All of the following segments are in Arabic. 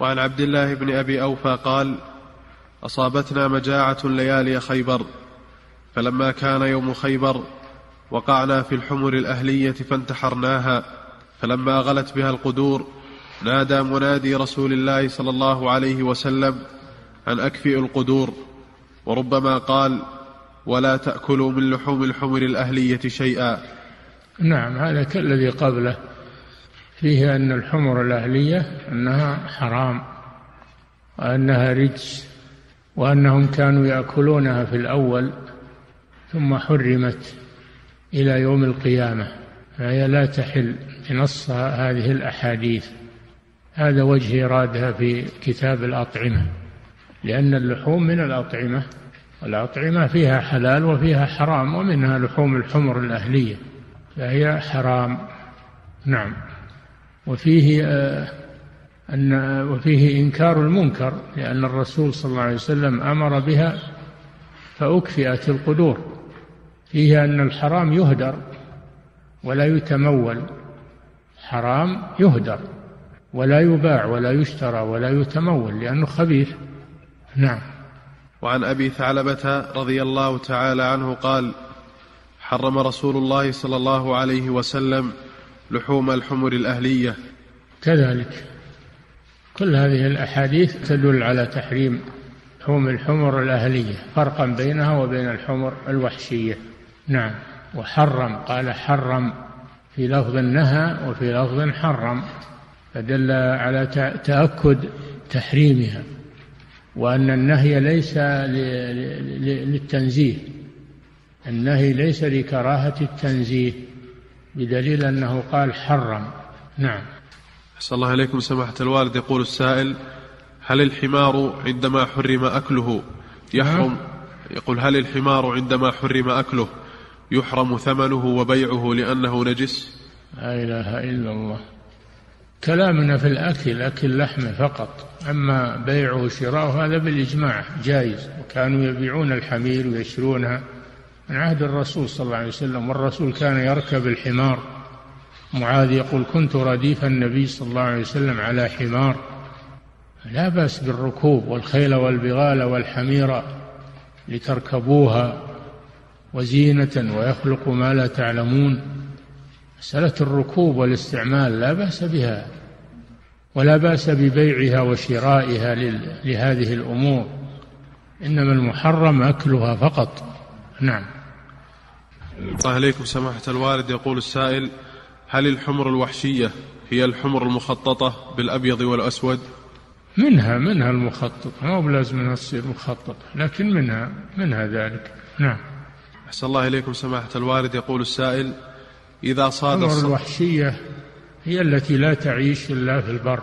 وعن عبد الله بن أبي أوفى قال أصابتنا مجاعة ليالي خيبر فلما كان يوم خيبر وقعنا في الحمر الأهلية فانتحرناها فلما غلت بها القدور نادى منادي رسول الله صلى الله عليه وسلم أن أكفئوا القدور وربما قال ولا تأكلوا من لحوم الحمر الأهلية شيئا. نعم هذا كالذي قبله. فيه أن الحمر الأهلية أنها حرام وأنها رجس وأنهم كانوا يأكلونها في الأول ثم حرمت إلى يوم القيامة فهي لا تحل بنص هذه الأحاديث. هذا وجه إرادها في كتاب الأطعمة لأن اللحوم من الأطعمة والأطعمة فيها حلال وفيها حرام ومنها لحوم الحمر الأهلية فهي حرام. نعم. وفيه آه، أن وفيه إنكار المنكر لأن الرسول صلى الله عليه وسلم أمر بها فأكفئت القدور. فيه أن الحرام يهدر ولا يتمول. حرام يهدر ولا يباع ولا يشترى ولا يتمول لأنه خبيث. نعم. وعن أبي ثعلبة رضي الله تعالى عنه قال حرم رسول الله صلى الله عليه وسلم لحوم الحمر الأهلية. كذلك. كل هذه الأحاديث تدل على تحريم لحوم الحمر الأهلية فرقا بينها وبين الحمر الوحشية. نعم. وحرم قال حرم في لفظ نهى وفي لفظ حرم. فدل على تأكد تحريمها. وأن النهي ليس للتنزيه. النهي ليس لكراهة التنزيه. بدليل أنه قال حرم. نعم. أحسن الله إليكم سماحة الوالد. يقول السائل هل الحمار عندما حرم أكله يحرم. يقول هل الحمار عندما حرم أكله يحرم ثمنه وبيعه لأنه نجس؟ لا إله إلا الله. كلامنا في الأكل أكل لحمه فقط. أما بيعه وشراؤه هذا بالإجماع جائز. وكانوا يبيعون الحمير ويشرونها من عهد الرسول صلى الله عليه وسلم والرسول كان يركب الحمار. معاذ يقول كنت رديف النبي صلى الله عليه وسلم على حمار. لا بأس بالركوب والخيل والبغال والحمير لتركبوها وزينة ويخلق ما لا تعلمون. مسألة الركوب والاستعمال لا بأس بها ولا بأس ببيعها وشرائها لهذه الأمور. إنما المحرم أكلها فقط. نعم. الله عليكم سماحة الوالد يقول السائل هل الحمر الوحشية هي الحمر المخططة بالأبيض والأسود؟ منها منها المخطط. ما هو بلازم انها تصير مخططة لكن منها منها ذلك. نعم. أحسن الله إليكم سماحة الوالد يقول السائل إذا صاد الص... الوحشية هي التي لا تعيش إلا في البر.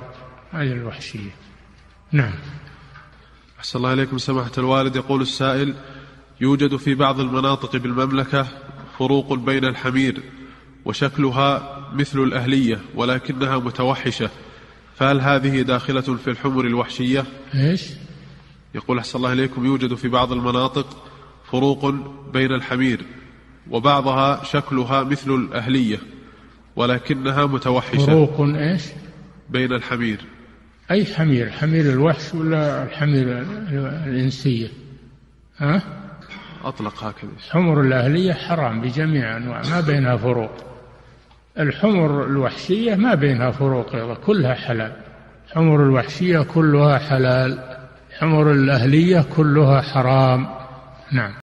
هذه الوحشية. نعم. أحسن الله إليكم سماحة الوالد يقول السائل يوجد في بعض المناطق بالمملكة فروق بين الحمير وشكلها مثل الأهلية ولكنها متوحشة. فهل هذه داخلة في الحمر الوحشية؟ إيش؟ يقول أحسن الله إليكم يوجد في بعض المناطق فروق بين الحمير وبعضها شكلها مثل الأهلية ولكنها متوحشة. فروق إيش؟ بين الحمير. أي حمير؟ حمير الوحش ولا الحمير الإنسية؟ ها؟ أطلق هكذا. حمر الأهلية حرام بجميع أنواع ما بينها فروق. الحمر الوحشية ما بينها فروق كلها حلال. حمر الوحشية كلها حلال. حمر الأهلية كلها حرام. نعم.